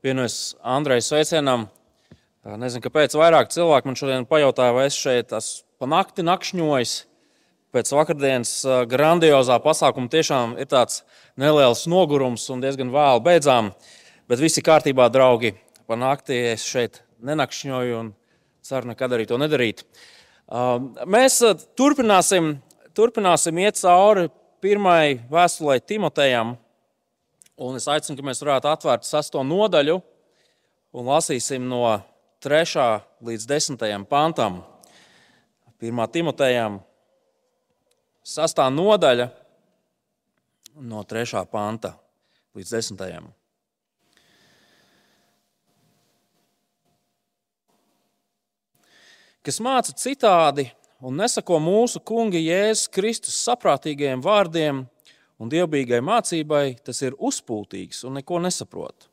Pievienojos Andrejs sveicienam. Nezinu, kāpēc vairāk cilvēku man šodien pajautāja, vai es šeit esmu pa nakti nakšņojis. Pēc vakardienas grandiozā pasākuma tiešām ir tāds neliels nogurums un diezgan vēlu beidzām. Bet viss ir kārtībā, draugi. Pa nakti es šeit nenakšņoju un ceru nekad arī to nedarīt. Mēs turpināsim, turpināsim iet cauri pirmai vēstulē Timotejam. Un es aicinu, ka mēs varētu atvērt sesto nodaļu un lasīsim no 3. līdz 10. pantam. 1. Timotejam, 6. nodaļa no 3. panta līdz 10. Kas māca citādi un nesako mūsu kunga Jēzus Kristus saprātīgajiem vārdiem, un dievbijīgai mācībai tas ir uzpūtīgs un neko nesaprot.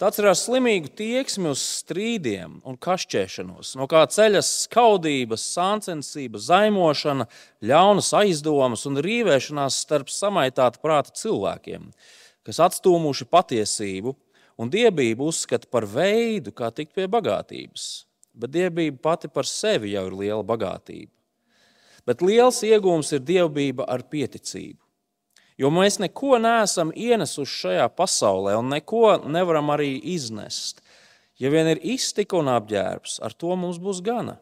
Tas ir ar slimīgu tieksmi uz strīdiem un kašķēšanos, no kā ceļas skaudības, sāncensība, zaimošana, ļaunas aizdomas un rīvēšanās starp samaitāta prāta cilvēkiem, kas atstūmuši patiesību un dievību uzskata par veidu, kā tikt pie bagātības. Bet dievība pati par sevi jau ir liela bagātība. Bet liels iegūms ir dievbijība ar pieticību. Jo mēs neko neesam ienesuši šajā pasaulē un neko nevaram arī iznest. Ja vien ir iztika un apģērbs, ar to mums būs gana.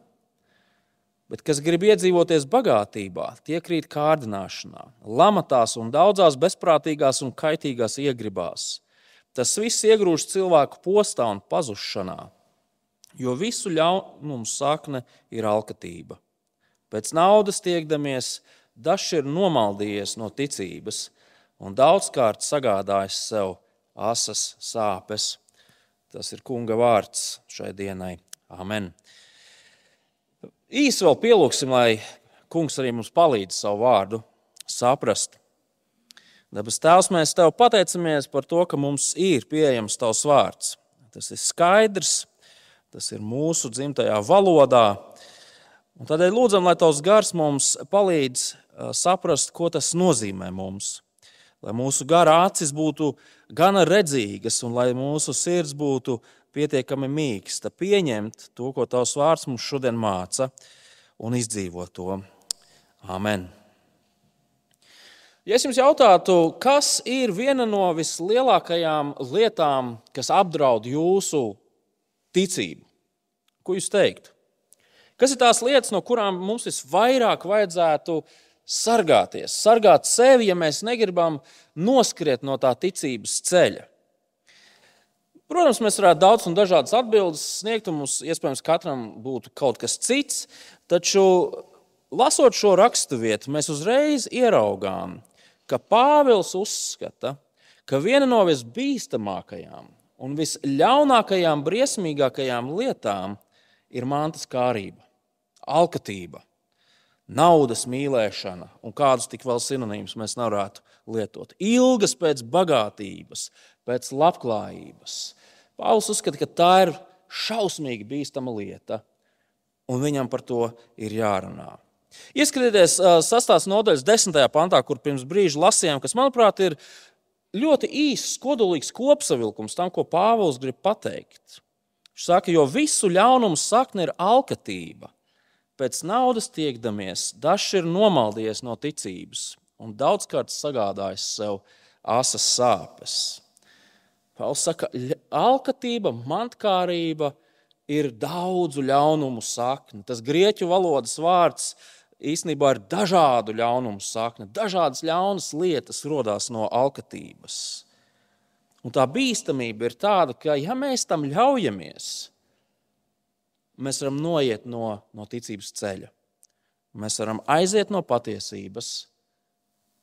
Bet kas grib iedzīvoties bagātībā, tie krīt kārdināšanā, lamatās un daudzās bezprātīgās un kaitīgās iegribās. Tas viss iegrūž cilvēku postā un pazušanā, jo visu ļaunumu sakne ir alkatība. Pēc naudas tiekdamies, Dažs ir nomaldījies no ticības un daudzkārt sagādājis sev asas sāpes. Tas ir kunga vārds šai dienai. Amen. Īsi vēl pielūgsim, lai kungs arī mums palīdz savu vārdu saprast. Dabas Tēvs, mēs Tev pateicamies par to, ka mums ir pieejams Tavs vārds. Tas ir skaidrs, tas ir mūsu dzimtajā valodā. Un tādēļ lūdzam, lai Tavs gars mums palīdz saprast, ko tas nozīmē mums. Lai mūsu gara acis būtu gana redzīgas un lai mūsu sirds būtu pietiekami mīksta, pieņemt to, ko Tavs vārds mums šodien māca, un izdzīvot to. Amen. Ja es jums jautātu, kas ir viena no vislielākajām lietām, kas apdraud jūsu ticību, ko jūs teiktu? Kas ir tās lietas, no kurām mums visvairāk vajadzētu sargāties, sargāt sevi, ja mēs negribam noskriet no tā ticības ceļa. Protams, mēs varētu daudz un dažādas atbildes sniegt, un mums iespējams katram būtu kaut kas cits, taču lasot šo raksturvietu, mēs uzreiz ieraugām, ka Pāvils uzskata, ka viena no visbīstamākajām un visļaunākajām, briesmīgākajām lietām ir mantas kārība, alkatība naudas mīlēšana un kādus tik vēl sinonīmus mēs varētu lietot. Ilgas pēc bagātības, pēc labklājības. Pāvils uzskata, ka tā ir šausmīgi bīstama lieta, un viņam par to ir jārunā. Ieskatieties sastāvs nodaļas desmitajā pantā, kur pirms brīža lasījām, kas, manuprāt, ir ļoti īsts, kodolīgs kopsavilkums tam, ko Pāvils grib pateikt. Viņš saka, jo visu ļaunumu sakne ir alkatība pēc naudas tiekdamies, dažs ir nomaldījies no ticības un daudzkārt sagādājis sev asas sāpes. Pauls saka, alkatība, mantkārība ir daudzu ļaunumu sakne. Tas grieķu valodas vārds īstenībā ir dažādu ļaunumu sakne. Dažādas ļaunas lietas rodas no alkatības. Un tā bīstamība ir tāda, ka, ja mēs tam ļaujamies, mēs varam noiet no, no ticības ceļa. Mēs varam aiziet no patiesības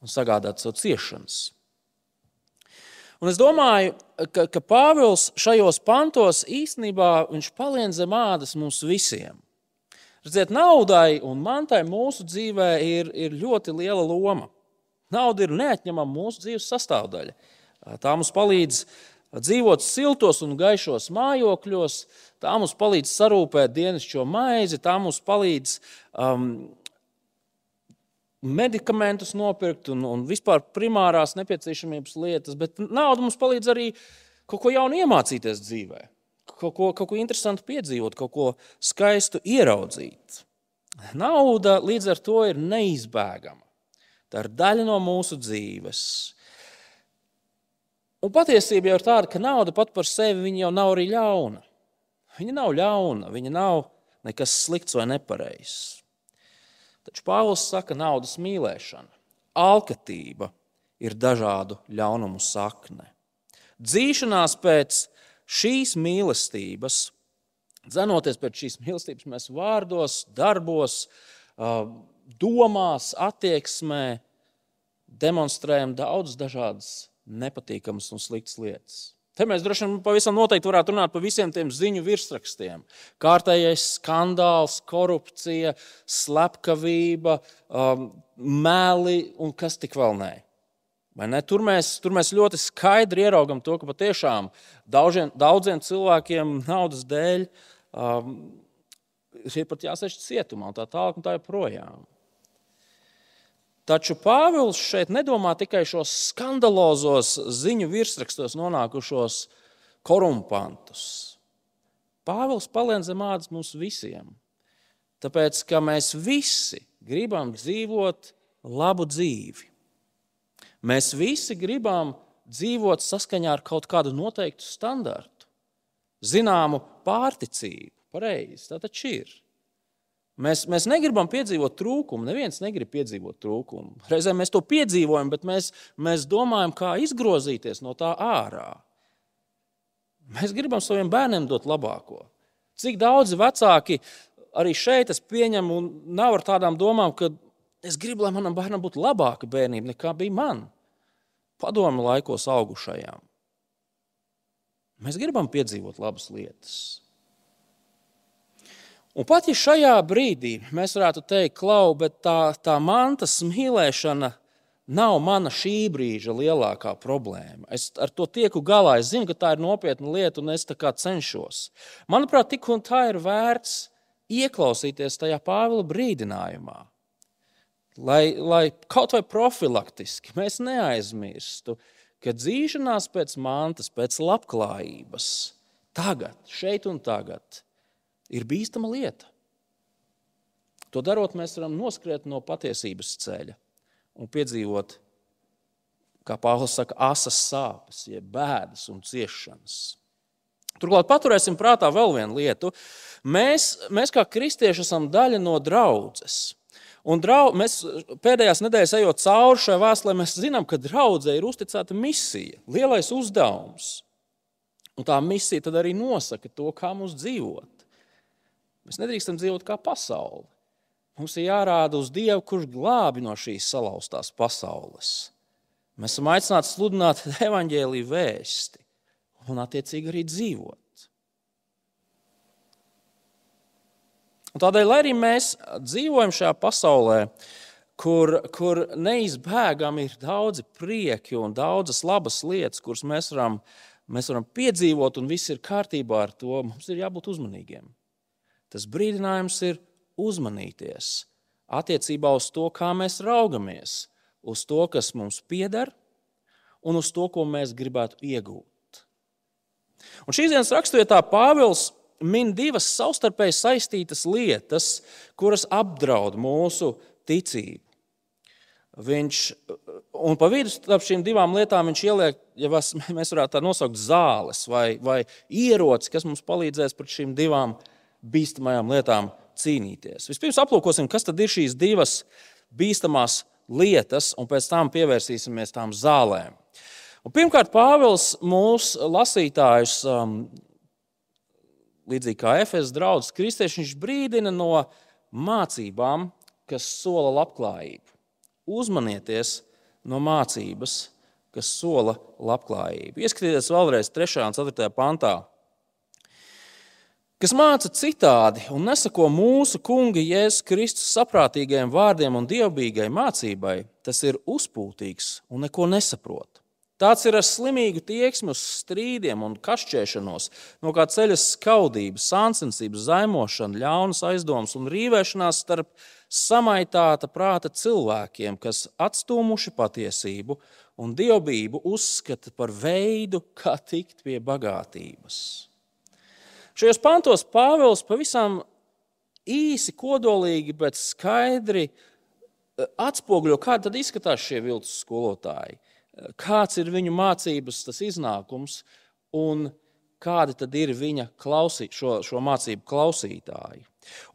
un sagādāt sev ciešanas. Un es domāju, ka, ka Pāvils šajos pantos īstenībā palien zem ādas mums visiem. Redziet, naudai un mantai mūsu dzīvē ir, ir ļoti liela loma. Nauda ir neatņemama mūsu dzīves sastāvdaļa. Tā mums palīdz dzīvot siltos un gaišos mājokļos, tā mums palīdz sarūpēt dienascho maizi, tā mums palīdz um, medikamentus nopirkt un, un vispār primārās nepieciešamības lietas, bet nauda mums palīdz arī kaut ko jaunu iemācīties dzīvē, kaut ko, kaut ko interesantu piedzīvot, kaut ko skaistu ieraudzīt. Nauda līdz ar to ir neizbēgama. Tā ir daļa no mūsu dzīves. Un patiesība jau ir tāda, ka nauda pat par sevi jau nav arī ļauna. Viņa nav ļauna, viņa nav nekas slikts vai nepareizs. Taču Pāvils saka, ka naudas mīlēšana, alkatība ir dažādu ļaunumu sakne. Dzīšanās pēc šīs mīlestības, dzenoties pēc šīs mīlestības, mēs vārdos, darbos, domās, attieksmē demonstrējam daudzas dažādas nepatīkamas un sliktas lietas. Te mēs droši vien pavisam noteikti varētu runāt par visiem tiem ziņu virsrakstiem. Kārtējais skandāls, korupcija, slepkavība, um, meli un kas tik vēl nē. Tur mēs, tur mēs ļoti skaidri ieraugam to, ka patiešām daudziem, daudziem cilvēkiem naudas dēļ um, ir pat jāsēž cietumā un tā tālāk un tā joprojām. Taču Pāvils šeit nedomā tikai šos skandalozos ziņu virsrakstos nonākušos korumpantus. Pāvils palien zem ādas mums visiem. Tāpēc, ka mēs visi gribam dzīvot labu dzīvi. Mēs visi gribam dzīvot saskaņā ar kaut kādu noteiktu standartu, zināmu pārticību. Pareizi, tā taču ir. Mēs, mēs negribam piedzīvot trūkumu. Neviens negrib piedzīvot trūkumu. Reizēm mēs to piedzīvojam, bet mēs, mēs domājam, kā izgrozīties no tā ārā. Mēs gribam saviem bērniem dot labāko. Cik daudzi vecāki arī šeit es pieņemu, un nav ar tādām domām, ka es gribu, lai manam bērnam būtu labāka bērnība nekā bija man, padomu laikos augušajām. Mēs gribam piedzīvot labas lietas. Un pat ja šajā brīdī mēs varētu teikt, klau, bet tā, tā mantas mīlēšana nav mana šī brīža lielākā problēma. Es ar to tieku galā. Es zinu, ka tā ir nopietna lieta, un es cenšos. Manuprāt, tik un tā ir vērts ieklausīties tajā Pāvila brīdinājumā. Lai, lai kaut vai profilaktiski mēs neaizmirstu, ka dzīšanās pēc mantas, pēc labklājības, tagad, šeit un tagad, ir bīstama lieta. To darot, mēs varam noskriet no patiesības ceļa un piedzīvot, kā Pāvils saka, asas sāpes, jeb bēdas un ciešanas. Turklāt paturēsim prātā vēl vienu lietu. Mēs, mēs kā kristieši esam daļa no draudzes. Un drau, mēs pēdējās nedēļas ejot cauri šai vēstulē, mēs zinām, ka draudzē ir uzticēta misija, lielais uzdevums. Un tā misija tad arī nosaka to, kā mums dzīvot. Mēs nedrīkstam dzīvot kā pasaule. Mums ir jārāda uz Dievu, kurš glābi no šīs salauztās pasaules. Mēs esam aicināti sludināt evaņģēlīju vēsti un, attiecīgi, arī dzīvot. Un tādēļ, lai arī mēs dzīvojam šajā pasaulē, kur, kur neizbēgami ir daudzi prieki un daudzas labas lietas, kuras mēs varam, mēs varam piedzīvot, un viss ir kārtībā ar to, mums ir jābūt uzmanīgiem. Tas brīdinājums ir uzmanīties attiecībā uz to, kā mēs raugamies, uz to, kas mums pieder, un uz to, ko mēs gribētu iegūt. Un šīs dienas raksturvietā Pāvils min divas savstarpēji saistītas lietas, kuras apdraud mūsu ticību. Viņš, un pa vidu starp šīm divām lietām viņš ieliek, ja mēs varētu tā nosaukt, zāles vai, vai ieroci, kas mums palīdzēs pret šīm divām lietām bīstamajām lietām cīnīties. Vispirms aplūkosim, kas tad ir šīs divas bīstamās lietas, un pēc tam pievērsīsimies tām zālēm. Un pirmkārt, Pāvils mūsu lasītājus, um, līdzīgi kā Efesas draugs, kristieši, viņš brīdina no mācībām, kas sola labklājību. Uzmanieties no mācības, kas sola labklājību. Ieskatieties vēlreiz 3. un 4. pantā kas māca citādi un nesako mūsu kunga Jēzus Kristus saprātīgajiem vārdiem un dievbijīgai mācībai, tas ir uzpūtīgs un neko nesaprot. Tāds ir ar slimīgu tieksmi uz strīdiem un kašķēšanos, no kā ceļas skaudības, sāncensības, zaimošana, ļaunas aizdomas un rīvēšanās starp samaitāta prāta cilvēkiem, kas atstūmuši patiesību un dievbijību uzskata par veidu, kā tikt pie bagātības. Šajos pantos Pāvils pavisam īsi, kodolīgi, bet skaidri eh, atspoguļo, kā tad izskatās šie viltus skolotāji, eh, kāds ir viņu mācības tas iznākums un kādi tad ir viņa klausī, šo, šo mācību klausītāji.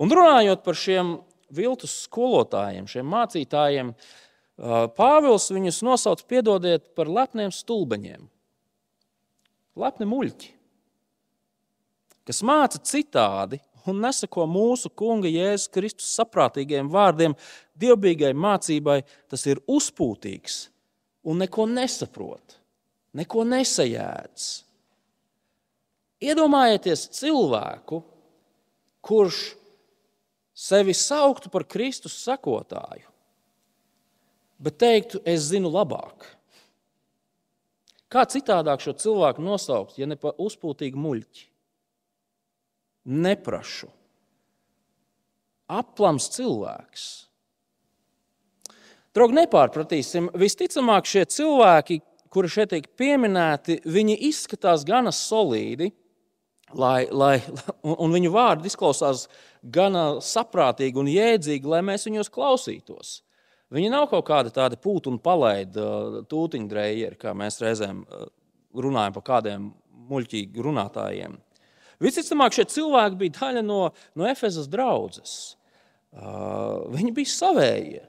Un runājot par šiem viltus skolotājiem, šiem mācītājiem, Pāvils viņus nosauc, piedodiet, par lepniem stulbeņiem. Lepni muļķi, kas māca citādi un nesako mūsu Kunga Jēzus Kristus saprātīgiem vārdiem, dievbijīgai mācībai, tas ir uzpūtīgs un neko nesaprot, neko nesajēdz. Iedomājieties cilvēku, kurš sevi sauktu par Kristus sakotāju, bet teiktu, es zinu labāk. Kā citādāk šo cilvēku nosaukt, ja ne par uzpūtīgu muļķi? Neprašu. Aplams cilvēks. Draugi, nepārpratīsim. Visticamāk, šie cilvēki, kuri šeit tiek pieminēti, viņi izskatās gana solīdi lai, lai, un viņu vārdi izklausās gana saprātīgi un jēdzīgi, lai mēs viņus klausītos. Viņi nav kaut kādi tādi pūti un palaidi tūtiņdrējeri, kā mēs reizēm runājam par kādiem muļķīgi runātājiem. Visticamāk, šie cilvēki bija daļa no, no Efezas draudzes. Uh, viņi bija savējie.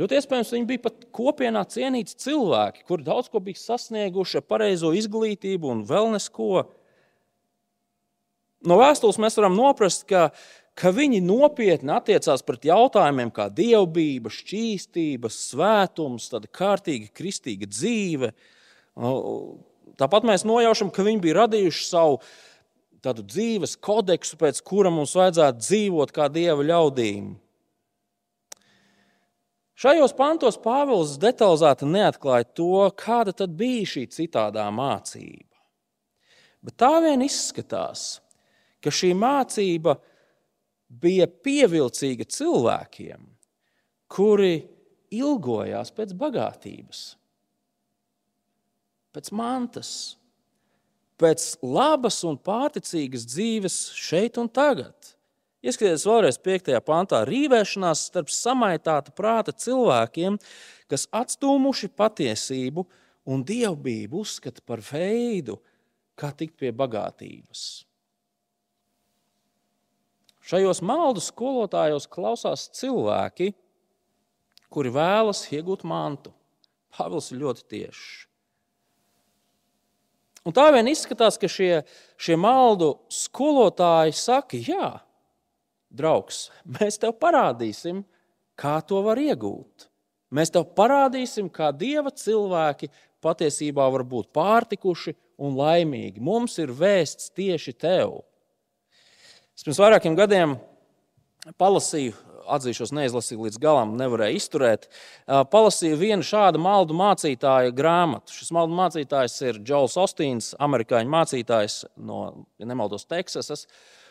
Ļoti iespējams, viņi bija pat kopienā cienīti cilvēki, kuri daudz ko bija sasnieguši ar pareizo izglītību un vēl nesko. No vēstules mēs varam noprast, ka, ka viņi nopietni attiecās pret jautājumiem kā dievbijība, šķīstība, svētums, tāda kārtīga kristīga dzīve. Tāpat mēs nojaušam, ka viņi bija radījuši savu tādu dzīves kodeksu, pēc kura mums vajadzētu dzīvot kā dieva ļaudīm. Šajos pantos Pāvils detalizēti neatklāja to, kāda tad bija šī citādā mācība. Bet tā vien izskatās, ka šī mācība bija pievilcīga cilvēkiem, kuri ilgojās pēc bagātības, pēc mantas, pēc labas un pārticīgas dzīves šeit un tagad. Ieskatieties vēlreiz 5. pantā, rīvēšanās starp samaitāta prāta cilvēkiem, kas atstūmuši patiesību un dievbijību uzskata par veidu, kā tikt pie bagātības. Šajos maldu skolotājos klausās cilvēki, kuri vēlas iegūt mantu. Pāvils ir ļoti tiešs. Un tā vien izskatās, ka šie, šie maldu skolotāji saka, jā, draugs, mēs tev parādīsim, kā to var iegūt. Mēs tev parādīsim, kā dieva cilvēki patiesībā var būt pārtikuši un laimīgi. Mums ir vēsts tieši tev. Es pirms vairākiem gadiem palasīju, atzīšos, neizlasīju līdz galam, nevarēju izturēt. Palasīju vienu šādu maldu mācītāja grāmatu. Šis maldu mācītājs ir Džols Ostīns, amerikāņu mācītājs no, ja nemaldos, Teksasas.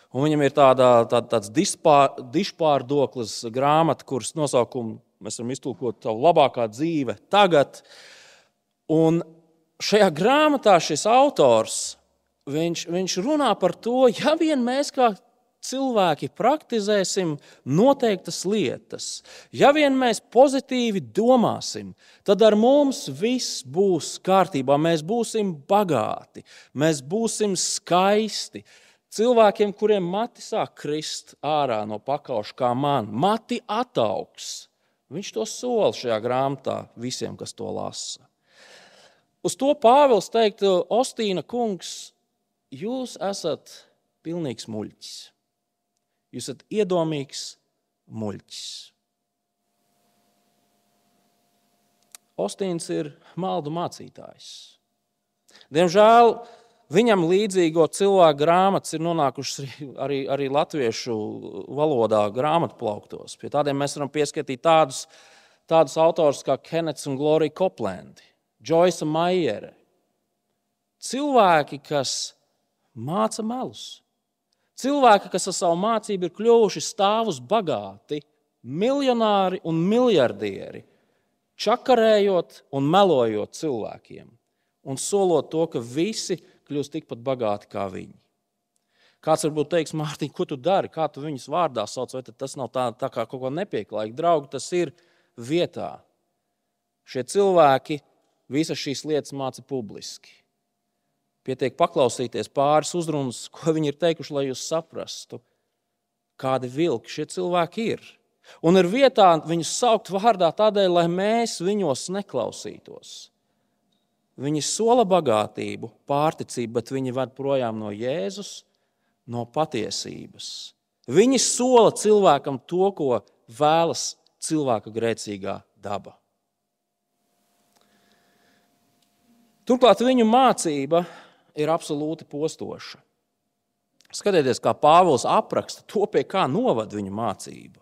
Un viņam ir tāda, tā, tāds dispār, dišpārdoklis grāmata, kuras nosaukumu mēs varam iztulkot tavu labākā dzīve tagad. Un šajā grāmatā šis autors viņš, viņš runā par to, ja vien mēs kā cilvēki praktizēsim noteiktas lietas, ja vien mēs pozitīvi domāsim, tad ar mums viss būs kārtībā. Mēs būsim bagāti, mēs būsim skaisti. Cilvēkiem, kuriem mati sāk krist ārā no pakauša, kā man, mati attaugs. Viņš to sola šajā grāmatā visiem, kas to lasa. Uz to Pāvils teikt, Ostīna kungs, jūs esat pilnīgs muļķis. Jūs esat iedomīgs muļķis. Ostīns ir maldu mācītājs. Diemžēl viņam līdzīgo cilvēku grāmatas ir nonākušas arī, arī latviešu valodā, grāmatplauktos. Pie tādiem mēs varam pieskatīt tādus, tādus autors kā Kenets un Glorija Koplandi, Joyce Maiere. Cilvēki, kas māca melus, Cilvēki, kas ar savu mācību ir kļuvuši stāvus bagāti, miljonāri un miljardieri, čakarējot un melojot cilvēkiem un solot to, ka visi kļūs tikpat bagāti kā viņi. Kāds varbūt teiks, Mārtiņ, ko tu dari, kā tu viņus vārdā sauc, vai tas nav tā, tā kā kaut ko nepieklājīgi. Draugi, tas ir vietā. Šie cilvēki visas šīs lietas māca publiski. Pietiek paklausīties pāris uzrunas, ko viņi ir teikuši, lai jūs saprastu, kādi vilki šie cilvēki ir. Un ir vietā viņus saukt vārdā tādēļ, lai mēs viņos neklausītos. Viņi sola bagātību, pārticību, bet viņi ved projām no Jēzus, no patiesības. Viņi sola cilvēkam to, ko vēlas cilvēka grēcīgā daba. Turklāt viņu mācība ir absolūti postoša. Skatieties, kā Pāvils apraksta to, pie kā novada viņa mācība.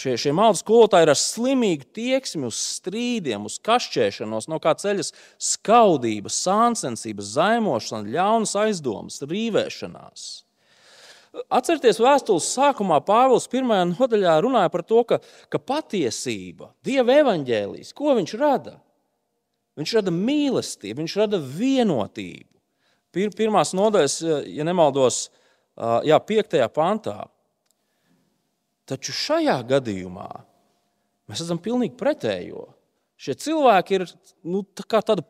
Šie, šie maldu skolotāji ir ar slimīgu tieksmi uz strīdiem, uz kašķēšanos, no kā ceļas skaudība, sāncensība, zaimošana, ļaunas aizdomas, rīvēšanās. Atcerieties, vēstules sākumā Pāvils pirmajā nodaļā runāja par to, ka, ka patiesība, Dieva evaņģēlijas, ko viņš rada? Viņš rada mīlestību, viņš rada vienotību. Pirmās nodaļas, ja nemaldos, jā, piektajā pantā. Taču šajā gadījumā mēs redzam pilnīgi pretējo. Šie cilvēki ir nu, tā tāda,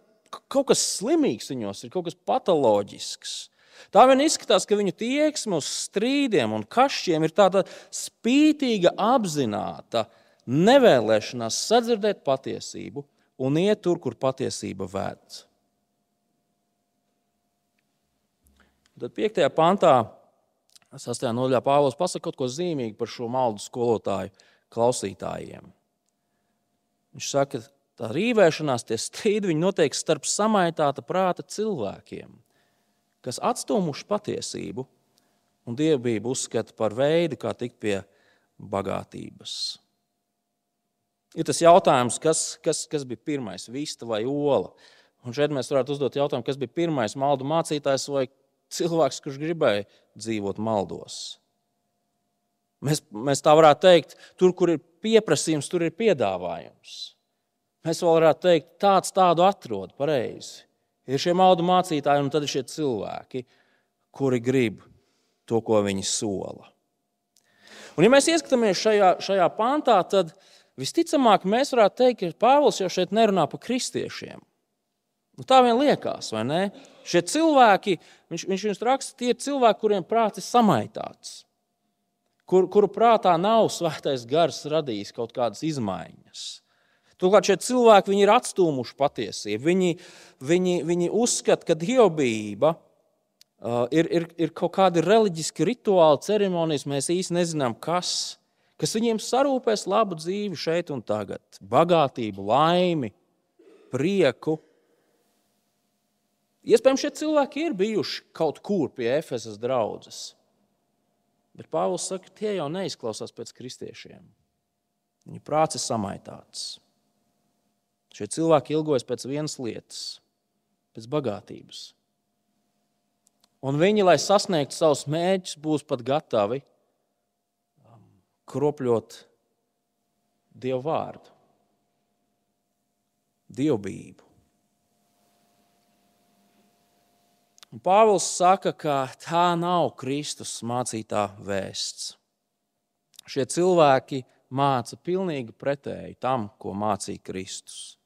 kaut kas slimīgs viņos, ir kaut kas patoloģisks. Tā vien izskatās, ka viņu tieksme uz strīdiem un kašķiem ir tāda spītīga, apzināta nevēlēšanās sadzirdēt patiesību un iet tur, kur patiesība ved. Tad 5. pantā Sastajā nodaļā Pāvils pasaka kaut ko zīmīgu par šo maldu skolotāju klausītājiem. Viņš saka, ka tā rīvēšanās, tie strīdi, viņi notiek starp samaitāta prāta cilvēkiem, kas atstūmuši patiesību un dievbijību uzskata par veidu, kā tikt pie bagātības. Ir tas jautājums, kas, kas, kas bija pirmais, vista vai ola? Un šeit mēs varētu uzdot jautājumu, kas bija pirmais maldu mācītājs vai cilvēks, kurš gribēja dzīvot maldos. Mēs, mēs tā varētu teikt, tur, kur ir pieprasījums, tur ir piedāvājums. Mēs vēl varētu teikt, tāds tādu atrod pareizi. Ir šie maldu mācītāji, un tad ir šie cilvēki, kuri grib to, ko viņi sola. Un, ja mēs ieskatāmies šajā, šajā pantā, tad visticamāk mēs varētu teikt, ka Pāvils jau šeit nerunā par kristiešiem. Nu, tā vien liekas, vai ne? Šie cilvēki, viņš, viņš viņus raksta, tie ir cilvēki, kuriem prāts ir samaitāts, kur, kuru prātā nav svētais gars radījis kaut kādas izmaiņas. Turklāt šie cilvēki ir atstūmuši patiesību. Viņi, viņi, viņi uzskata, ka dievbijība uh, ir, ir, ir kaut kādi reliģiski rituāli, ceremonijas, mēs īsti nezinām, kas, kas viņiem sarūpēs labu dzīvi šeit un tagad, bagātību, laimi, prieku Iespējams, šie cilvēki ir bijuši kaut kur pie Efesas draudzes. Bet Pāvils saka, ka tie jau neizklausās pēc kristiešiem. Viņu prāts ir samaitāts. Šie cilvēki ilgojas pēc vienas lietas, pēc bagātības. Un viņi, lai sasniegtu savus mērķus, būs pat gatavi kropļot Dievu vārdu, dievbijību. Un Pāvils saka, ka tā nav Kristus mācītā vēsts. Šie cilvēki māca pilnīgi pretēji tam, ko mācīja Kristus.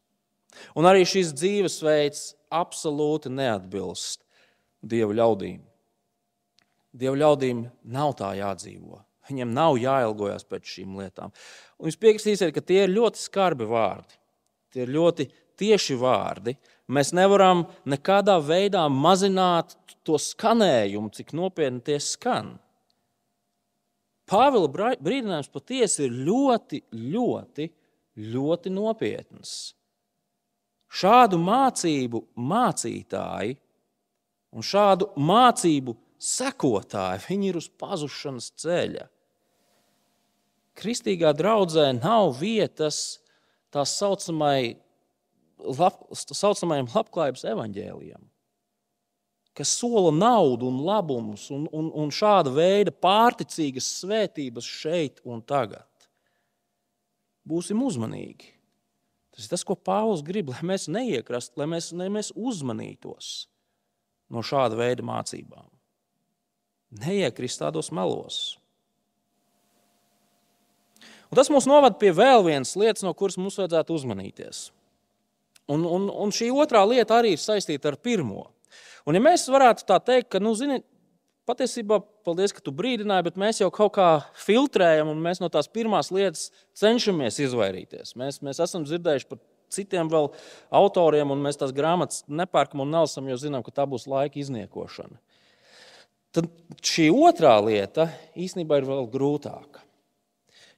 Un arī šis dzīvesveids absolūti neatbilst Dieva ļaudīm. Dieva ļaudīm nav tā jādzīvo. Viņiem nav jāilgojas pēc šīm lietām. Un jūs piekritīsiet, ka tie ir ļoti skarbi vārdi. Tie ir ļoti tieši vārdi, Mēs nevaram nekādā veidā mazināt to skanējumu, cik nopietni tie skan. Pāvila brīdinājums patiesi ir ļoti, ļoti, ļoti nopietns. Šādu mācību mācītāji un šādu mācību sekotāji, viņi ir uz pazušanas ceļa. Kristīgā draudzē nav vietas tā saucamai lab, saucamajam labklājības evaņģēlijam, kas sola naudu un labumus un, un, un šāda veida pārticīgas svētības šeit un tagad. Būsim uzmanīgi. Tas ir tas, ko Pāvils grib, lai mēs neiekrastu, lai mēs, lai mēs uzmanītos no šāda veida mācībām. Neiekrist tādos melos. Un tas mūs novada pie vēl vienas lietas, no kuras mums vajadzētu uzmanīties. Un, un, un šī otrā lieta arī ir saistīta ar pirmo. Un, ja mēs varētu tā teikt, ka, nu, zini, patiesībā, paldies, ka tu brīdināji, bet mēs jau kaut kā filtrējam, un mēs no tās pirmās lietas cenšamies izvairīties. Mēs, mēs esam dzirdējuši par citiem vēl autoriem, un mēs tās grāmatas nepērkam un nelasām, jo zinām, ka tā būs laika izniekošana. Tad šī otrā lieta īstenībā ir vēl grūtāka.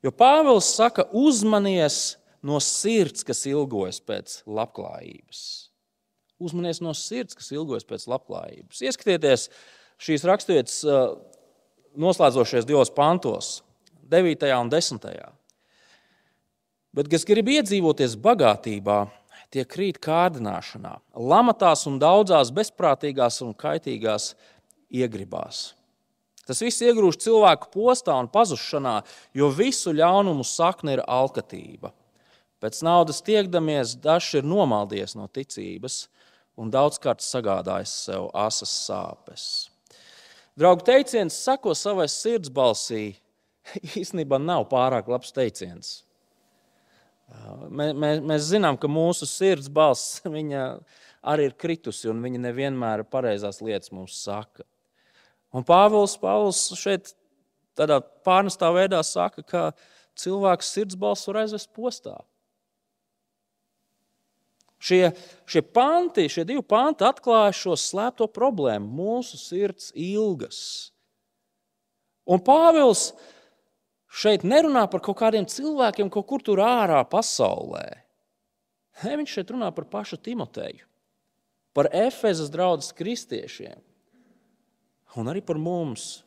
Jo Pāvils saka, uzmanies no sirds, kas ilgojas pēc labklājības. Uzmanies no sirds, kas ilgojas pēc labklājības. Ieskatieties šīs raksturvietas uh, noslēdzošais divos pantos, 9. un 10. Bet kas grib iedzīvoties bagātībā, tie krīt kārdināšanā, lamatās un daudzās bezprātīgās un kaitīgās iegribās. Tas viss iegrūž cilvēku postā un pazušanā, jo visu ļaunumu sakne ir alkatība. Pēc naudas tiekdamies, dažs ir nomaldies no ticības un daudzkārt sagādājis sev asas sāpes. Draugu teiciens, sako savai sirdsbalsī, īstenībā nav pārāk labs teiciens. Mēs, mēs, mēs zinām, ka mūsu sirds balss arī ir kritusi, un viņa nevienmēr pareizās lietas mums saka. Un Pāvils, Pāvils šeit tādā pārnestā veidā saka, ka cilvēks sirdsbalss var aizvest postā. Šie, šie panti, šie divi panti atklāja šo slēpto problēmu, mūsu sirds ilgas. Un Pāvils šeit nerunā par kaut kādiem cilvēkiem kaut kur tur ārā pasaulē. Ne, viņš šeit runā par pašu Timoteju, par Efezas draugus kristiešiem un arī par mums.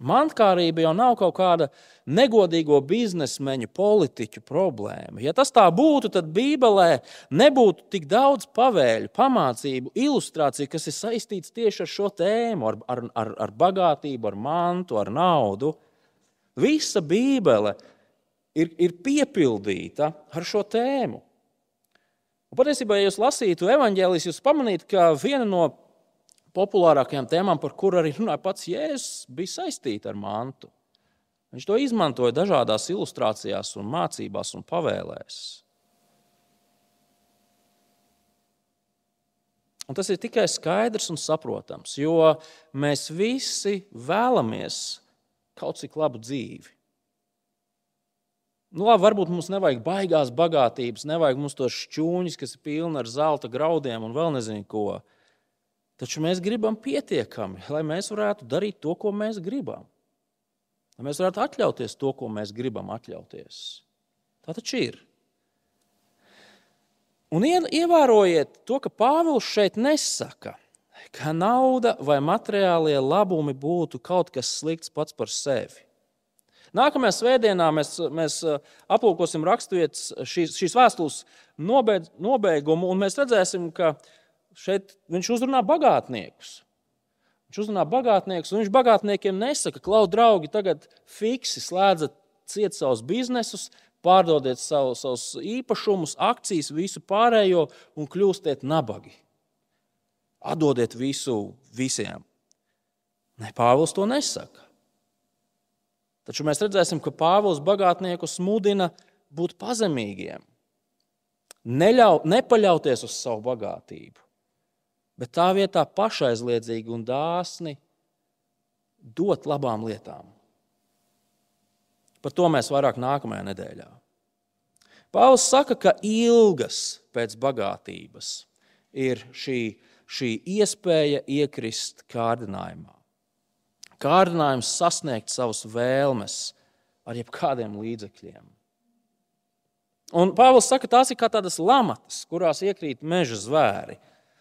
Mantkārība jau nav kaut kāda negodīgo biznesmeņu, politiķu problēma. Ja tas tā būtu, tad Bībelē nebūtu tik daudz pavēļu, pamācību, ilustrāciju, kas ir saistīts tieši ar šo tēmu, ar, ar, ar, ar bagātību, ar mantu, ar naudu. Visa Bībele ir, ir piepildīta ar šo tēmu. Un patiesībā, ja jūs lasītu evanģēlijas, jūs pamanītu, ka viena no populārākajām tēmām, par kurām arī runāja pats Jēzus, bija saistīta ar mantu. Viņš to izmantoja dažādās ilustrācijās, un mācībās un pavēlēs. Un tas ir tikai skaidrs un saprotams, jo mēs visi vēlamies kaut cik labu dzīvi. Nu, labi, varbūt mums nevajag baigās bagātības, nevajag mums tos šķūņus, kas ir pilni ar zelta graudiem un vēl nezinu ko. Taču mēs gribam pietiekami, lai mēs varētu darīt to, ko mēs gribam. Lai mēs varētu atļauties to, ko mēs gribam atļauties. Tā taču ir. Un ievērojiet to, ka Pāvils šeit nesaka, ka nauda vai materiālie labumi būtu kaut kas slikts pats par sevi. Nākamajā svētdienā mēs, mēs uh, aplūkosim raksturvietas šīs, šīs vēstules nobeigumu, un mēs redzēsim, ka šeit viņš uzrunā bagātniekus. Viņš uzrunā bagātniekus, un viņš bagātniekiem nesaka, klau, draugi, tagad fiksi slēdzat ciet savus biznesus, pārdodiet savu, savus īpašumus, akcijas, visu pārējo un kļūstiet nabagi. Atdodiet visu visiem. Ne, Pāvils to nesaka. Taču mēs redzēsim, ka Pāvils bagātniekus mudina būt pazemīgiem, neļau, nepaļauties uz savu bagātību bet tā vietā pašaizliedzīgi un dāsni dot labām lietām. Par to mēs vairāk nākamajā nedēļā. Pāvils saka, ka ilgas pēc bagātības ir šī, šī iespēja iekrist kārdinājumā. Kārdinājums sasniegt savas vēlmes ar jebkādiem līdzekļiem. Un Pāvils saka, tās ir kā tādas lamatas, kurās iekrīt meža zvēri.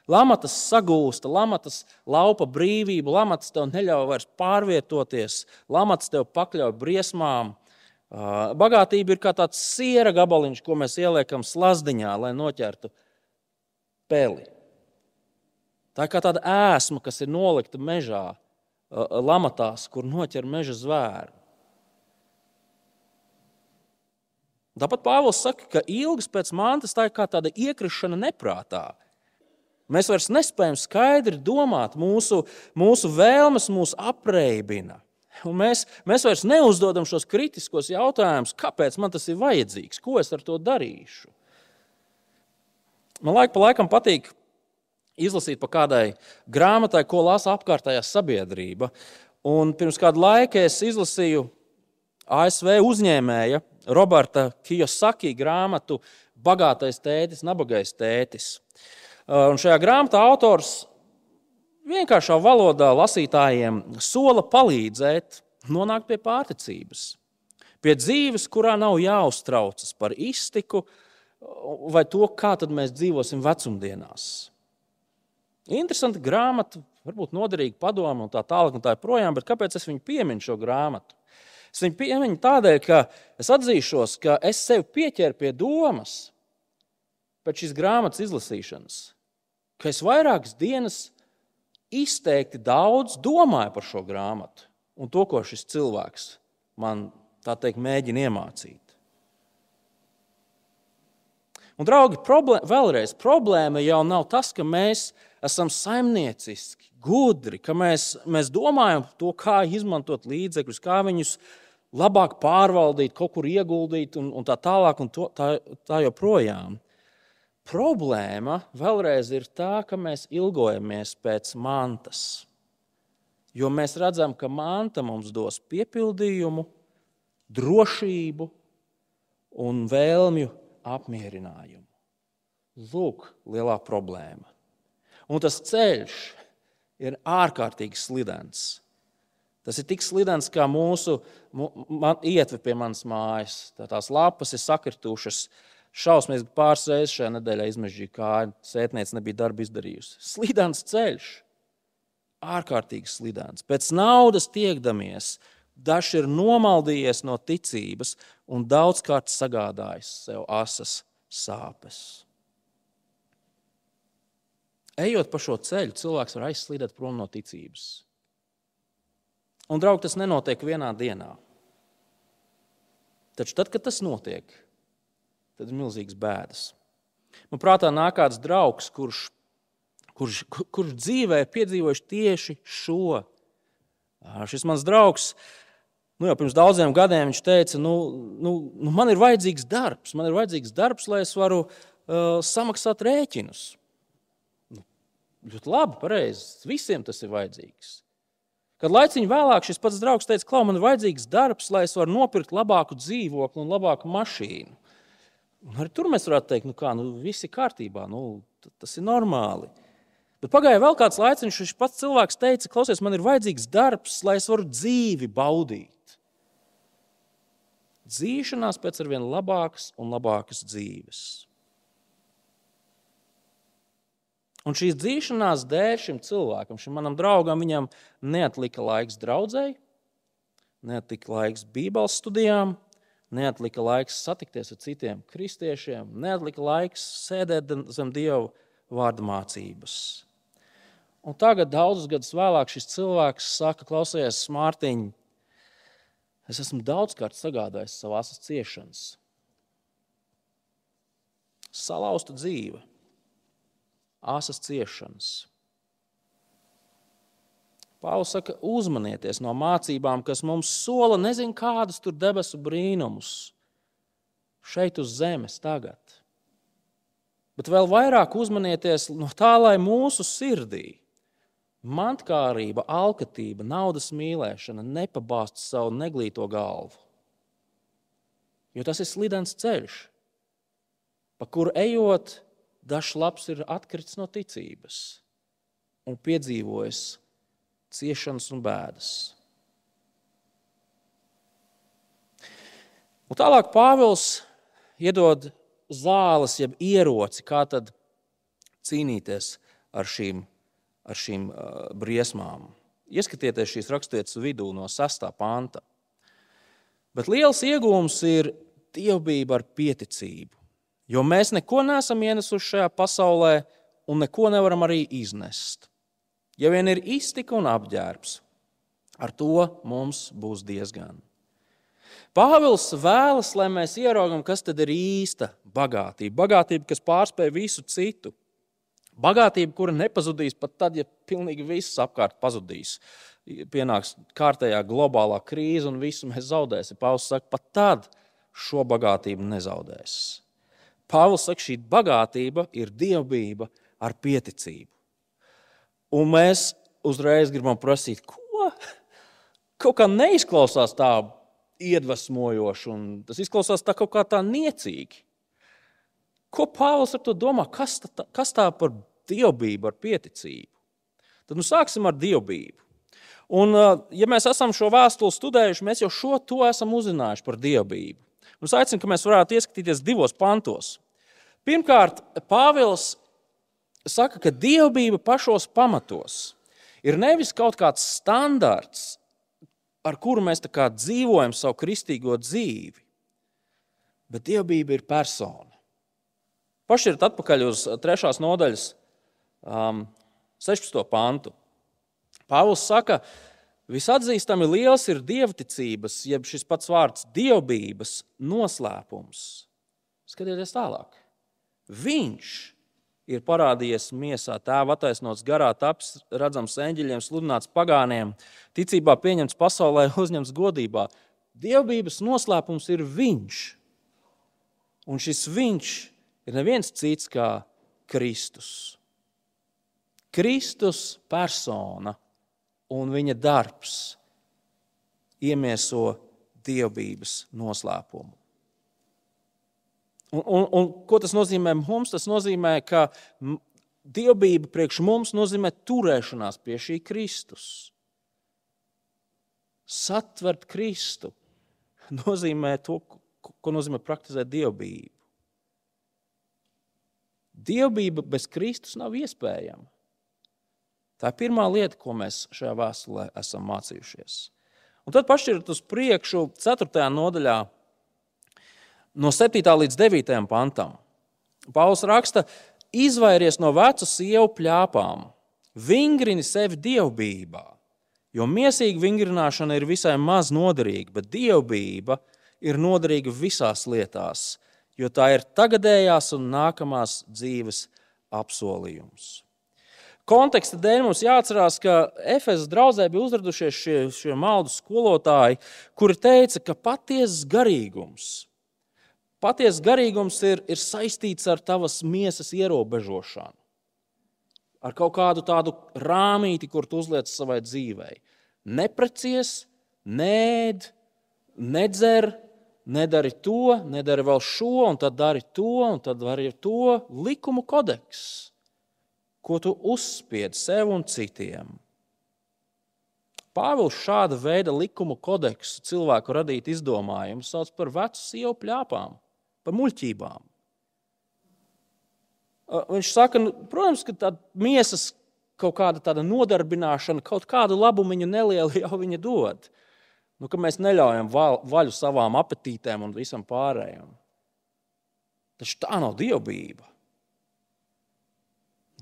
Lamatas sagūsta, lamatas laupa brīvību, lamatas tev neļauj vairs pārvietoties, lamatas tev pakļauj briesmām. Bagātība ir kā tāds siera gabaliņš, ko mēs ieliekam slazdiņā, lai noķertu peli. Tā ir kā tāda ēsma, kas ir nolikta mežā, lamatās, kur noķer meža zvēru. Tāpat Pāvils saka, ka ilgas pēc mantas tā ir kā tāda iekrišana neprātā. Mēs vairs nespējam skaidri domāt, mūsu, mūsu vēlmes mūs apreibina. Un mēs, mēs vairs neuzdodam šos kritiskos jautājumus, kāpēc man tas ir vajadzīgs, ko es ar to darīšu. Man laika pa laikam patīk izlasīt pa kādai grāmatai, ko lasa apkārtējā sabiedrība. Un pirms kāda laika es izlasīju ASV uzņēmēja Roberta Kijosaki grāmatu Bagātais tētis, nabagais tētis. Un šajā grāmatā autors vienkāršā valodā lasītājiem sola palīdzēt nonākt pie pārticības, pie dzīves, kurā nav jāuztraucas par iztiku vai to, kā mēs dzīvosim vecumdienās. Interesanti grāmata, varbūt noderīga padoma un tā tālāk, un tā joprojām, bet kāpēc es viņu pieminu šo grāmatu? Es viņu pieminu tādēļ, ka es atzīšos, ka es sev pieķēru pie domas pēc šīs grāmatas izlasīšanas, ka es vairākas dienas izteikti daudz domāju par šo grāmatu un to, ko šis cilvēks man teikt, mēģina iemācīt. Un, draugi, problēma, vēlreiz, problēma jau nav tas, ka mēs esam saimnieciski, gudri, ka mēs, mēs domājam par to, kā izmantot līdzekļus, kā viņus labāk pārvaldīt, kaut kur ieguldīt un, un tā tālāk, un to, tā, tā joprojām. Problēma vēlreiz ir tā, ka mēs ilgojamies pēc mantas. Jo mēs redzam, ka manta mums dos piepildījumu, drošību un vēlmju apmierinājumu. Lūk, lielā problēma. Un tas ceļš ir ārkārtīgi slidens. Tas ir tik slidens, kā mūsu ietve pie manas mājas. Tā tās lapas ir sakritušas, uh, Šausmīgi pāris reizes šajā nedēļā izmežģīja kāju. Sētniece nebija darbu izdarījusi. Slidens ceļš, ārkārtīgi slidens. Pēc naudas tiekdamies, dažs ir nomaldījies no ticības un daudzkārt sagādājis sev asas sāpes. Ejot pa šo ceļu, cilvēks var aizslīdēt prom no ticības. Un, draugi, tas nenotiek vienā dienā. Taču tad, kad tas notiek, tad ir milzīgas bēdas. Man prātā nāk kāds draugs, kurš, kurš, kurš dzīvē piedzīvojis tieši šo. Šis mans draugs nu, jau pirms daudziem gadiem teica, nu, nu, nu, man ir vajadzīgs darbs, man ir vajadzīgs darbs, lai es varu uh, samaksāt rēķinus. Nu, ļoti labi, pareizi. Visiem tas ir vajadzīgs. Kad laiciņā vēlāk šis pats draugs teica, ka man ir vajadzīgs darbs, lai es varu nopirkt labāku dzīvokli un labāku mašīnu. Un arī tur mēs varētu teikt, nu kā, nu, viss ir kārtībā, nu, tas ir normāli. Bet pagāja vēl kāds laiks, un šis pats cilvēks teica, klausies, man ir vajadzīgs darbs, lai es varu dzīvi baudīt. Dzīšanās pēc arvien labākas un labākas dzīves. Un šīs dzīšanās dēļ šim cilvēkam, šim manam draugam, viņam neatlika laiks draudzēji, neatlika laiks Bībeles studijām, neatlika laiks satikties ar citiem kristiešiem, neatlika laiks sēdēt zem Dieva vārda mācības. Un tagad, daudzus gadus vēlāk, šis cilvēks saka, klausies, Mārtiņ, es esmu daudzkārt sagādājis savas ciešanas. Salauzta dzīve, asas ciešanas. Pāvils saka, uzmanieties no mācībām, kas mums sola nezinu kādus tur debesu brīnumus šeit uz zemes tagad. Bet vēl vairāk uzmanieties no tā, lai mūsu sirdī mantkārība, alkatība, naudas mīlēšana nepabāzt savu neglīto galvu. Jo tas ir slidens ceļš, pa kuru ejot, dažs labs ir atkritis no ticības un piedzīvojis ciešanas un bēdas. Un tālāk Pāvils iedod zāles, jeb ieroci, kā tad cīnīties ar šīm, ar šīm uh, briesmām. Ieskatieties šīs raksturietas vidū no 6. panta. Bet liels iegūms ir dievbijība ar pieticību, jo mēs neko neesam ienesuši šajā pasaulē un neko nevaram arī iznest. Ja vien ir iztika un apģērbs, ar to mums būs diezgan. Pāvils vēlas, lai mēs ieraugam, kas tad ir īsta bagātība. Bagātība, kas pārspēj visu citu. Bagātība, kura nepazudīs pat tad, ja pilnīgi viss apkārt pazudīs. Pienāks kārtējā globālā krīze un visu mēs zaudēsim. Pāvils saka, pat tad šo bagātību nezaudēs. Pāvils saka, šī bagātība ir dievbijība ar pieticību. Un mēs uzreiz gribam prasīt, ko? Kaut kā neizklausās tā iedvesmojoši, un tas izklausās tā kaut kā tā niecīgi. Ko Pāvils ar to domā? Kas tā, kas tā par dievbijību, ar pieticību? Tad nu, sāksim ar dievbijību. Un, ja mēs esam šo vēstuli studējuši, mēs jau šo to esam uzzinājuši par dievbijību. Es aicinu, ka mēs varētu ieskatīties divos pantos. Pirmkārt, Pāvils saka, ka dievbijība pašos pamatos ir nevis kaut kāds standarts, ar kuru mēs dzīvojam savu kristīgo dzīvi, bet dievbijība ir persona. Pašķirt atpakaļ uz 3. nodaļas um, 16. pantu. Pāvils saka, visatzīstami liels ir dievticības, jeb šis pats vārds dievbijības noslēpums. Skatieties tālāk. Viņš ir parādījies miesā, tēva attaisnots garā, taps redzams eņģeļiem, sludināts pagāniem, ticībā pieņemts pasaulē, uzņemts godībā. Dievbijības noslēpums ir viņš. Un šis viņš ir neviens cits kā Kristus. Kristus persona un viņa darbs iemieso dievbijības noslēpumu. Un, un, un, ko tas nozīmē mums? Tas nozīmē, ka dievbijība priekš mums nozīmē turēšanās pie šī Kristus. Satvert Kristu nozīmē to, ko nozīmē praktizēt dievbijību. Dievbijība bez Kristus nav iespējama. Tā ir pirmā lieta, ko mēs šajā vēstulē esam mācījušies. Un tad pašķirt uz priekšu, 4. nodaļā, no 7. līdz 9. pantam. Pauls raksta, izvairies no vecu sievu plāpām, vingrini sevi dievbijībā, jo mīsīga vingrināšana ir visai maz noderīga, bet dievbijība ir noderīga visās lietās jo tā ir tagadējās un nākamās dzīves apsolījums. Konteksta dēļ mums jāatcerās, ka Efesas draudzē bija uzradušies šie, šie maldu skolotāji, kuri teica, ka patiesas garīgums, patiesas garīgums ir, ir saistīts ar tavas miesas ierobežošanu, ar kaut kādu tādu rāmīti, kur tu uzliec savai dzīvei. Neprecies, nēd, nedzer, nedari to, nedari vēl šo, un tad dari to, un tad dari to likumu kodeks, ko tu uzspied sev un citiem. Pāvils šāda veida likumu kodeksu cilvēku radīt izdomājumu sauc par vecu sievu pļāpām, par muļķībām. Viņš saka, nu, protams, ka tā miesas kaut kāda tāda nodarbināšana, kaut kādu labumu viņa nelielu jau viņa dod. Nu, ka mēs neļaujam vaļu savām apetītēm un visam pārējiem. Taču tā nav dievbijība.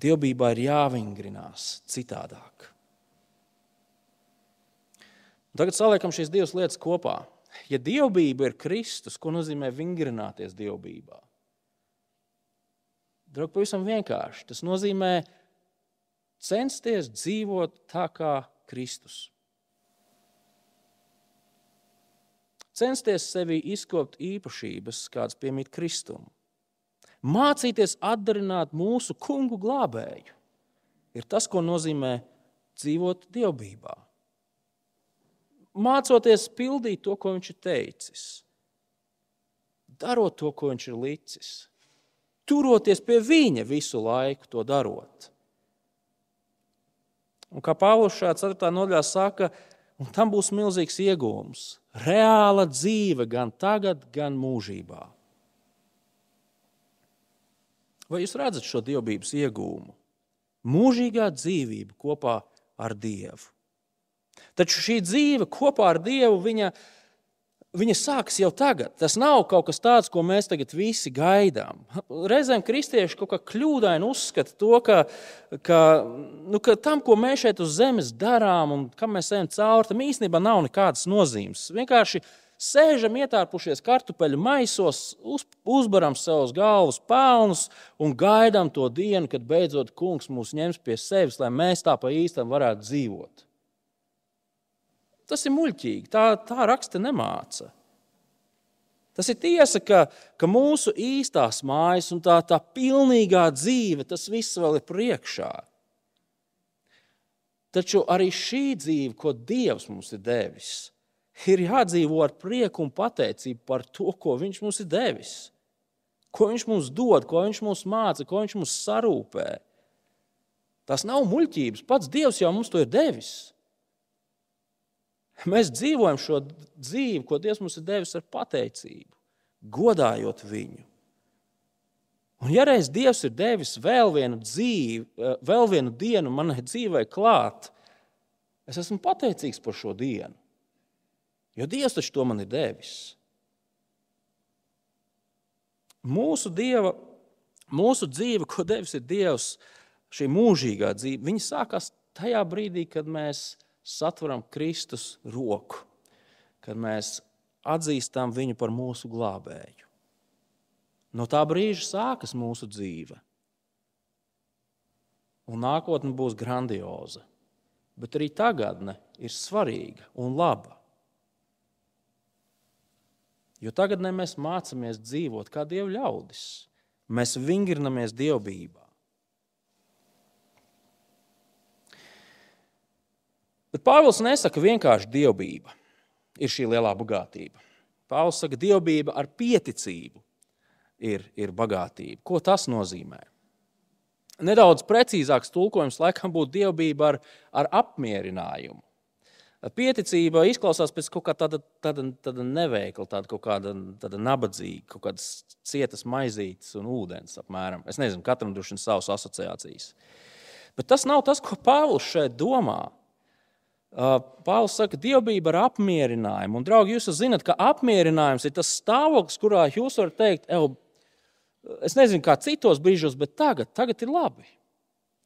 Dievbijībā ir jāvingrinās citādāk. Tagad saliekam šīs divas lietas kopā. Ja dievbijība ir Kristus, ko nozīmē vingrināties dievbijībā? Draugi, pavisam vienkārši. Tas nozīmē censties dzīvot tā kā Kristus. censties sevi izkopt īpašības, kādas piemīt Kristum. Mācīties atdarināt mūsu kungu glābēju ir tas, ko nozīmē dzīvot dievbijā. Mācoties pildīt to, ko viņš ir teicis, darot to, ko viņš ir licis, turoties pie viņa visu laiku, to darot. Un kā Pāvils šajā 4. nodaļā saka, tam būs milzīgs iegūms reāla dzīve gan tagad, gan mūžībā. Vai jūs redzat šo dievbijības iegūmu? Mūžīgā dzīvība kopā ar Dievu. Taču šī dzīve kopā ar Dievu, viņa, viņa sākas jau tagad. Tas nav kaut kas tāds, ko mēs tagad visi gaidām. Reizēm kristieši kaut kā kļūdaini uzskata to, ka, ka, nu, ka tam, ko mēs šeit uz zemes darām un kam mēs ejam cauri, tam īstenībā nav nekādas nozīmes. Vienkārši Sēžam ietārpušies kartupeļu maisos, uz, uzbaram savus galvas pelnus un gaidām to dienu, kad beidzot kungs mūs ņems pie sevis, lai mēs tā pa īstam varētu dzīvot. Tas ir muļķīgi. Tā, tā raksta nemāca. Tas ir tiesa, ka, ka mūsu īstās mājas un tā, tā pilnīgā dzīve, tas viss vēl ir priekšā. Taču arī šī dzīve, ko Dievs mums ir devis, ir jādzīvo ar prieku un pateicību par to, ko Viņš mums ir devis. Ko Viņš mums dod, ko Viņš mums māca, ko Viņš mums sarūpē. Tas nav muļķības. Pats Dievs jau mums to ir devis. Mēs dzīvojam šo dzīvi, ko Dievs mums ir devis ar pateicību, godājot viņu. Un, ja reiz Dievs ir devis vēl vienu dzīvi, eh, vēl vienu dienu manai dzīvei klāt, es esmu pateicīgs par šo dienu. Jo Dievs taču to man ir devis. Mūsu, dieva, mūsu dzīve, ko devis ir Dievs, šī mūžīgā dzīve, viņa sākās tajā brīdī, kad mēs satveram Kristus roku, kad mēs atzīstam viņu par mūsu glābēju. No tā brīža sākas mūsu dzīve. Un nākotne būs grandioza. Bet arī tagadne ir svarīga un laba. Jo tagadnē mēs mācāmies dzīvot kā dievu ļaudis. Mēs vingrinamies dievbijā. Bet Pāvils nesaka vienkārši dievbijība ir šī lielā bagātība. Pāvils saka, dievbijība ar pieticību ir, ir bagātība. Ko tas nozīmē? Nedaudz precīzāks tulkojums laikam būtu dievbijība ar, ar apmierinājumu. Pieticība izklausās pēc kaut kā tāda, tāda, tāda neveikla, tāda kaut kāda tāda nabadzīga, kaut kādas cietas maizītes un ūdens. Apmēram. Es nezinu, katram droši vien savas asociācijas. Bet tas nav tas, ko Pāvils šeit domā. Pāvils saka, dievbijība ar apmierinājumu. Un, draugi, jūs zināt, ka apmierinājums ir tas stāvoklis, kurā jūs varat teikt, es nezinu, kā citos brīžos, bet tagad, tagad ir labi.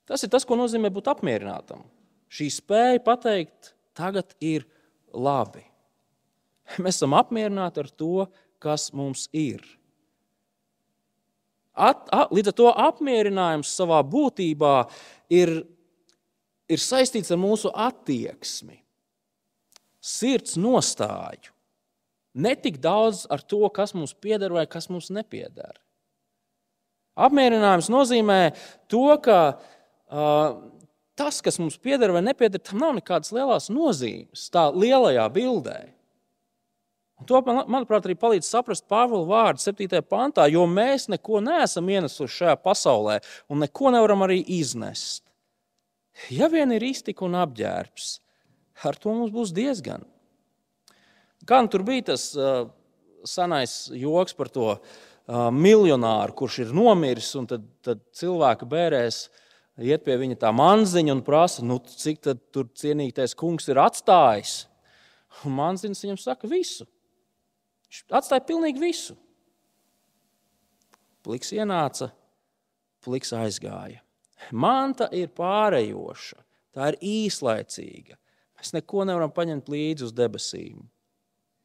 Tas ir tas, ko nozīmē būt apmierinātam. Šī spēja pateikt, tagad ir labi. Mēs esam apmierināti ar to, kas mums ir. At, at, līdz ar to apmierinājums savā būtībā ir, ir saistīts ar mūsu attieksmi, sirds nostāju. Ne tik daudz ar to, kas mums pieder vai kas mums nepieder. Apmierinājums nozīmē to, ka uh, tas, kas mums pieder vai nepieder, tam nav nekādas lielas nozīmes, tā lielajā bildē. Un to, manuprāt, arī palīdz saprast Pāvila vārdu 7. pantā, jo mēs neko neesam ienesuši šajā pasaulē un neko nevaram arī iznest. Ja vien ir iztika un apģērbs, ar to mums būs diezgan. Gan tur bija tas uh, senais joks par to uh, miljonāru, kurš ir nomiris, un tad, tad cilvēki bērēs iet pie viņa tā manziņa un prasa, nu, cik tur cienītais kungs ir atstājis. Un manziņš viņam saka, visu. Viņš atstāja pilnīgi visu. Pliks ienāca, pliks aizgāja. Manta ir pārējoša, tā ir īslaicīga. Mēs neko nevaram paņemt līdzi uz debesīm.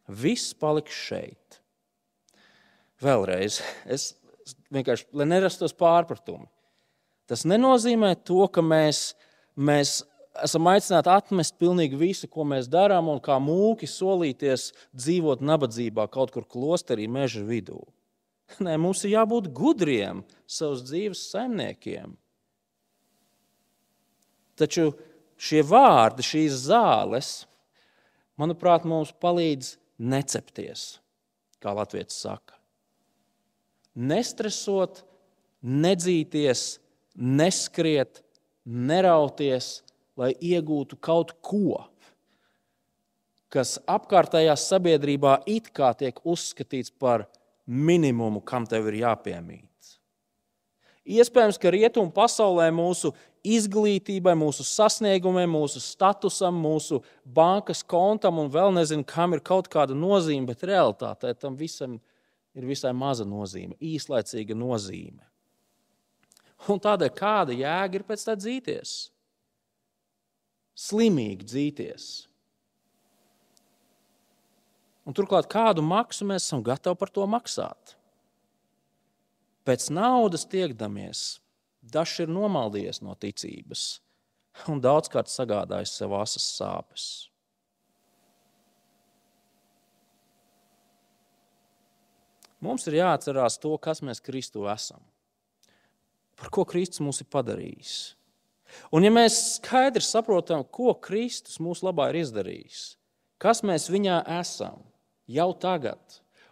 Viss paliks šeit. Vēlreiz, es vienkārši, lai nerastos pārpratumi. Tas nenozīmē to, ka mēs, mēs esam aicināti atmest pilnīgi visu, ko mēs darām, un kā mūki solīties dzīvot nabadzībā kaut kur klosterī, meža vidū. Nē, mums ir jābūt gudriem savas dzīves saimniekiem. Taču šie vārdi, šīs zāles, manuprāt, mums palīdz necepties, kā Latvijas saka. Nestresot, nedzīties, neskriet, nerauties, lai iegūtu kaut ko, kas apkārtējā sabiedrībā it kā tiek uzskatīts par minimumu, kam tev ir jāpiemīt. Iespējams, ka rietumu pasaulē mūsu izglītībai, mūsu sasniegumiem, mūsu statusam, mūsu bankas kontam un vēl nezinu, kam ir kaut kāda nozīme, bet realitātē tam visam ir visai maza nozīme, īslaicīga nozīme. Un tādēļ kāda jēga ir pēc tā dzīties? Slimīgi dzīties. Un turklāt, kādu maksu mēs esam gatavi par to maksāt? Pēc naudas tiekdamies, dažs ir nomaldījies no ticības un daudzkārt sagādājis sev asas sāpes. Mums ir jāatcerās to, kas mēs Kristu esam, par ko Kristus mūs ir padarījis. Un, ja mēs skaidri saprotam, ko Kristus mūsu labā ir izdarījis, kas mēs viņā esam jau tagad,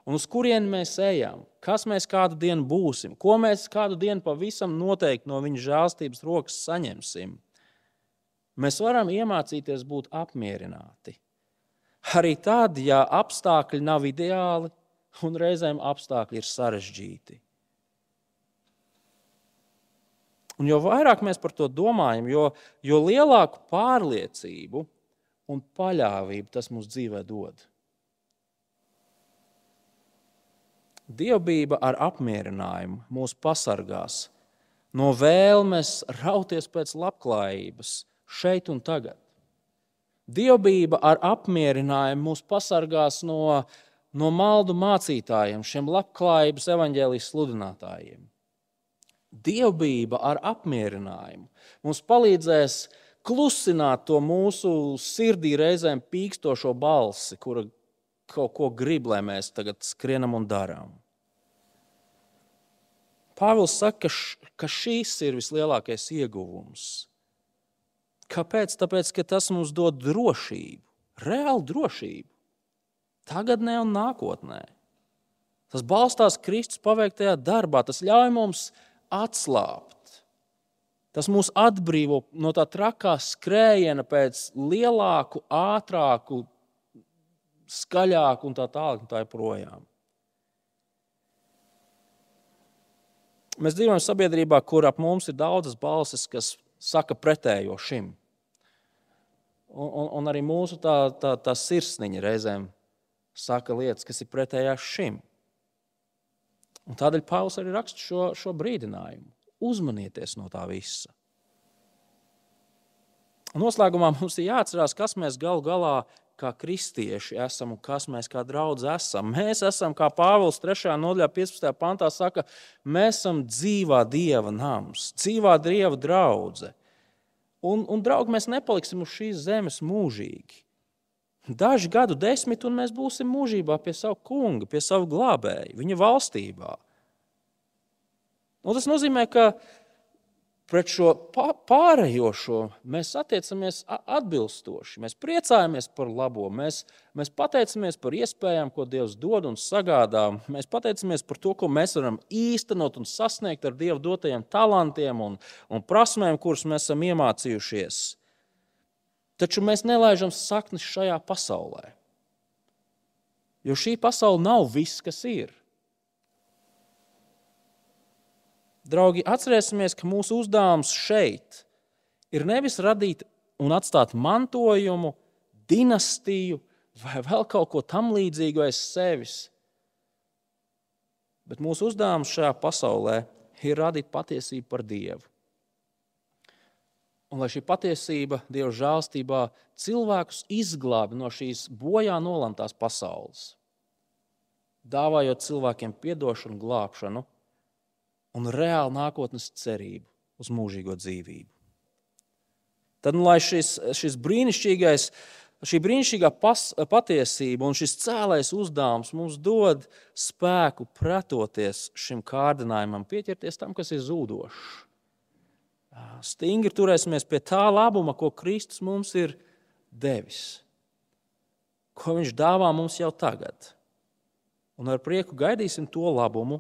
un uz kurieni mēs ejam, kas mēs kādu dienu būsim, ko mēs kādu dienu pavisam noteikti no viņa žēlstības rokas saņemsim, mēs varam iemācīties būt apmierināti. Arī tad, ja apstākļi nav ideāli, un reizēm apstākļi ir sarežģīti. Un jo vairāk mēs par to domājam, jo, jo lielāku pārliecību un paļāvību tas mums dzīvē dod. Dievbijība ar apmierinājumu mūs pasargās no vēlmes rauties pēc labklājības šeit un tagad. Dievbijība ar apmierinājumu mūs pasargās no no maldu mācītājiem, šiem labklājības evaņģēlijas sludinātājiem. Dievbijība ar apmierinājumu mums palīdzēs klusināt to mūsu sirdī reizēm pīkstošo balsi, kura kaut ko grib, lai mēs tagad skrienam un darām. Pāvils saka, ka šīs ir vislielākais ieguvums. Kāpēc? Tāpēc, ka tas mums dod drošību, reālu drošību tagadnē un nākotnē. Tas balstās Kristus paveiktajā darbā, tas ļauj mums atslābt. Tas mūs atbrīvo no tā trakā skrējiena pēc lielāku, ātrāku, skaļāku un tā tālāk. Tā joprojām. Mēs dzīvojam sabiedrībā, kur ap mums ir daudzas balsis, kas saka pretējo šim. Un, un, un arī mūsu tā, tā, tā sirsniņa reizēm saka lietas, kas ir pretējās šim. Un tādēļ Pāvils arī raksta šo, šo brīdinājumu. Uzmanieties no tā visa. Un noslēgumā mums ir jāatcerās, kas mēs galu galā kā kristieši esam un kas mēs kā draugi esam. Mēs esam, kā Pāvils 3. nodaļā, 15. pantā saka, mēs esam dzīvā dieva nams, dzīvā dieva draudzene. Un, un draugi, mēs nepaliksim uz šīs zemes mūžīgi. Daži gadu desmiti, un mēs būsim mūžībā pie sava kunga, pie sava glābēja, viņa valstībā. Un tas nozīmē, ka pret šo pārējošo mēs attiecamies atbilstoši. Mēs priecājamies par labo, mēs, mēs pateicamies par iespējām, ko Dievs dod un sagādā. Mēs pateicamies par to, ko mēs varam īstenot un sasniegt ar Dieva dotajiem talantiem un, un prasmēm, kuras mēs esam iemācījušies. Taču mēs nelaižam saknes šajā pasaulē. Jo šī pasaule nav viss, kas ir. Draugi, atcerēsimies, ka mūsu uzdevums šeit ir nevis radīt un atstāt mantojumu, dinastiju vai vēl kaut ko tamlīdzīgu aiz sevis. Bet mūsu uzdevums šajā pasaulē ir radīt patiesību par Dievu un lai šī patiesība Dieva žēlstībā cilvēkus izglābi no šīs bojā nolemtās pasaules, dāvājot cilvēkiem atdošanu, glābšanu un reālu nākotnes cerību uz mūžīgo dzīvību. Tad, nu, lai šis, šis brīnišķīgais, šī brīnišķīgā pas, patiesība un šis cēlais uzdevums mums dod spēku pretoties šim kārdinājumam, pieķerties tam, kas ir zūdošs stingri turēsimies pie tā labuma, ko Kristus mums ir devis, ko Viņš dāvā mums jau tagad. Un ar prieku gaidīsim to labumu,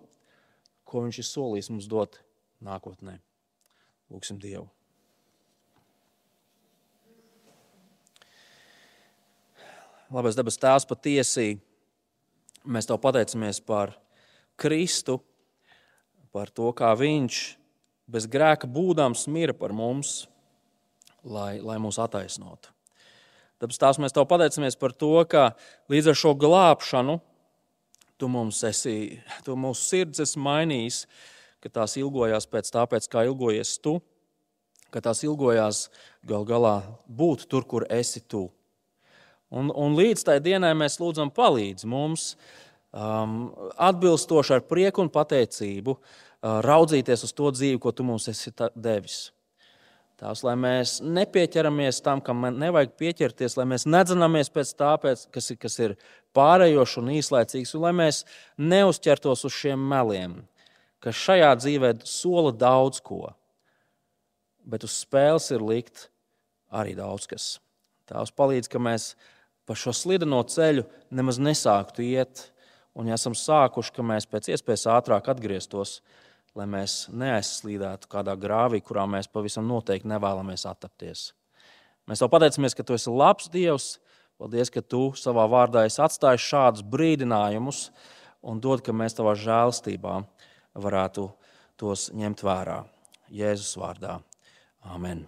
ko Viņš ir solījis mums dot nākotnē. Lūksim Dievu! Labais dabas tēvs patiesi, mēs tev pateicamies par Kristu, par to, kā Viņš bez grēka būdams mira par mums, lai, lai mūs attaisnotu. Tāpēc tās mēs tev pateicamies par to, ka līdz ar šo glābšanu tu mums esi, tu mūsu sirds esi mainījis, ka tās ilgojās pēc tā, pēc kā ilgojies tu, ka tās ilgojās gal galā būt tur, kur esi tu. Un, un līdz tai dienai mēs lūdzam, palīdz mums um, atbilstoši ar prieku un pateicību uh, raudzīties uz to dzīvi, ko tu mums esi devis. Tās, lai mēs nepieķeramies tam, kam nevajag pieķerties, lai mēs nedzinamies pēc tā, pēc, kas, ir, kas ir pārējošs un īslaicīgs, un lai mēs neuzķertos uz šiem meliem, kas šajā dzīvē sola daudz ko, bet uz spēles ir likt arī daudz kas. Tās palīdz, ka mēs pa šo slideno ceļu nemaz nesāktu iet, un ja esam sākuši, ka mēs pēc iespējas ātrāk atgrieztos lai mēs neaizslīdētu kādā grāvī, kurā mēs pavisam noteikti nevēlamies attapties. Mēs tev pateicamies, ka tu esi labs Dievs. Paldies, ka tu savā vārdā esi atstājis šādus brīdinājumus un dod, ka mēs tavā žēlstībā varētu tos ņemt vērā. Jēzus vārdā. Amen.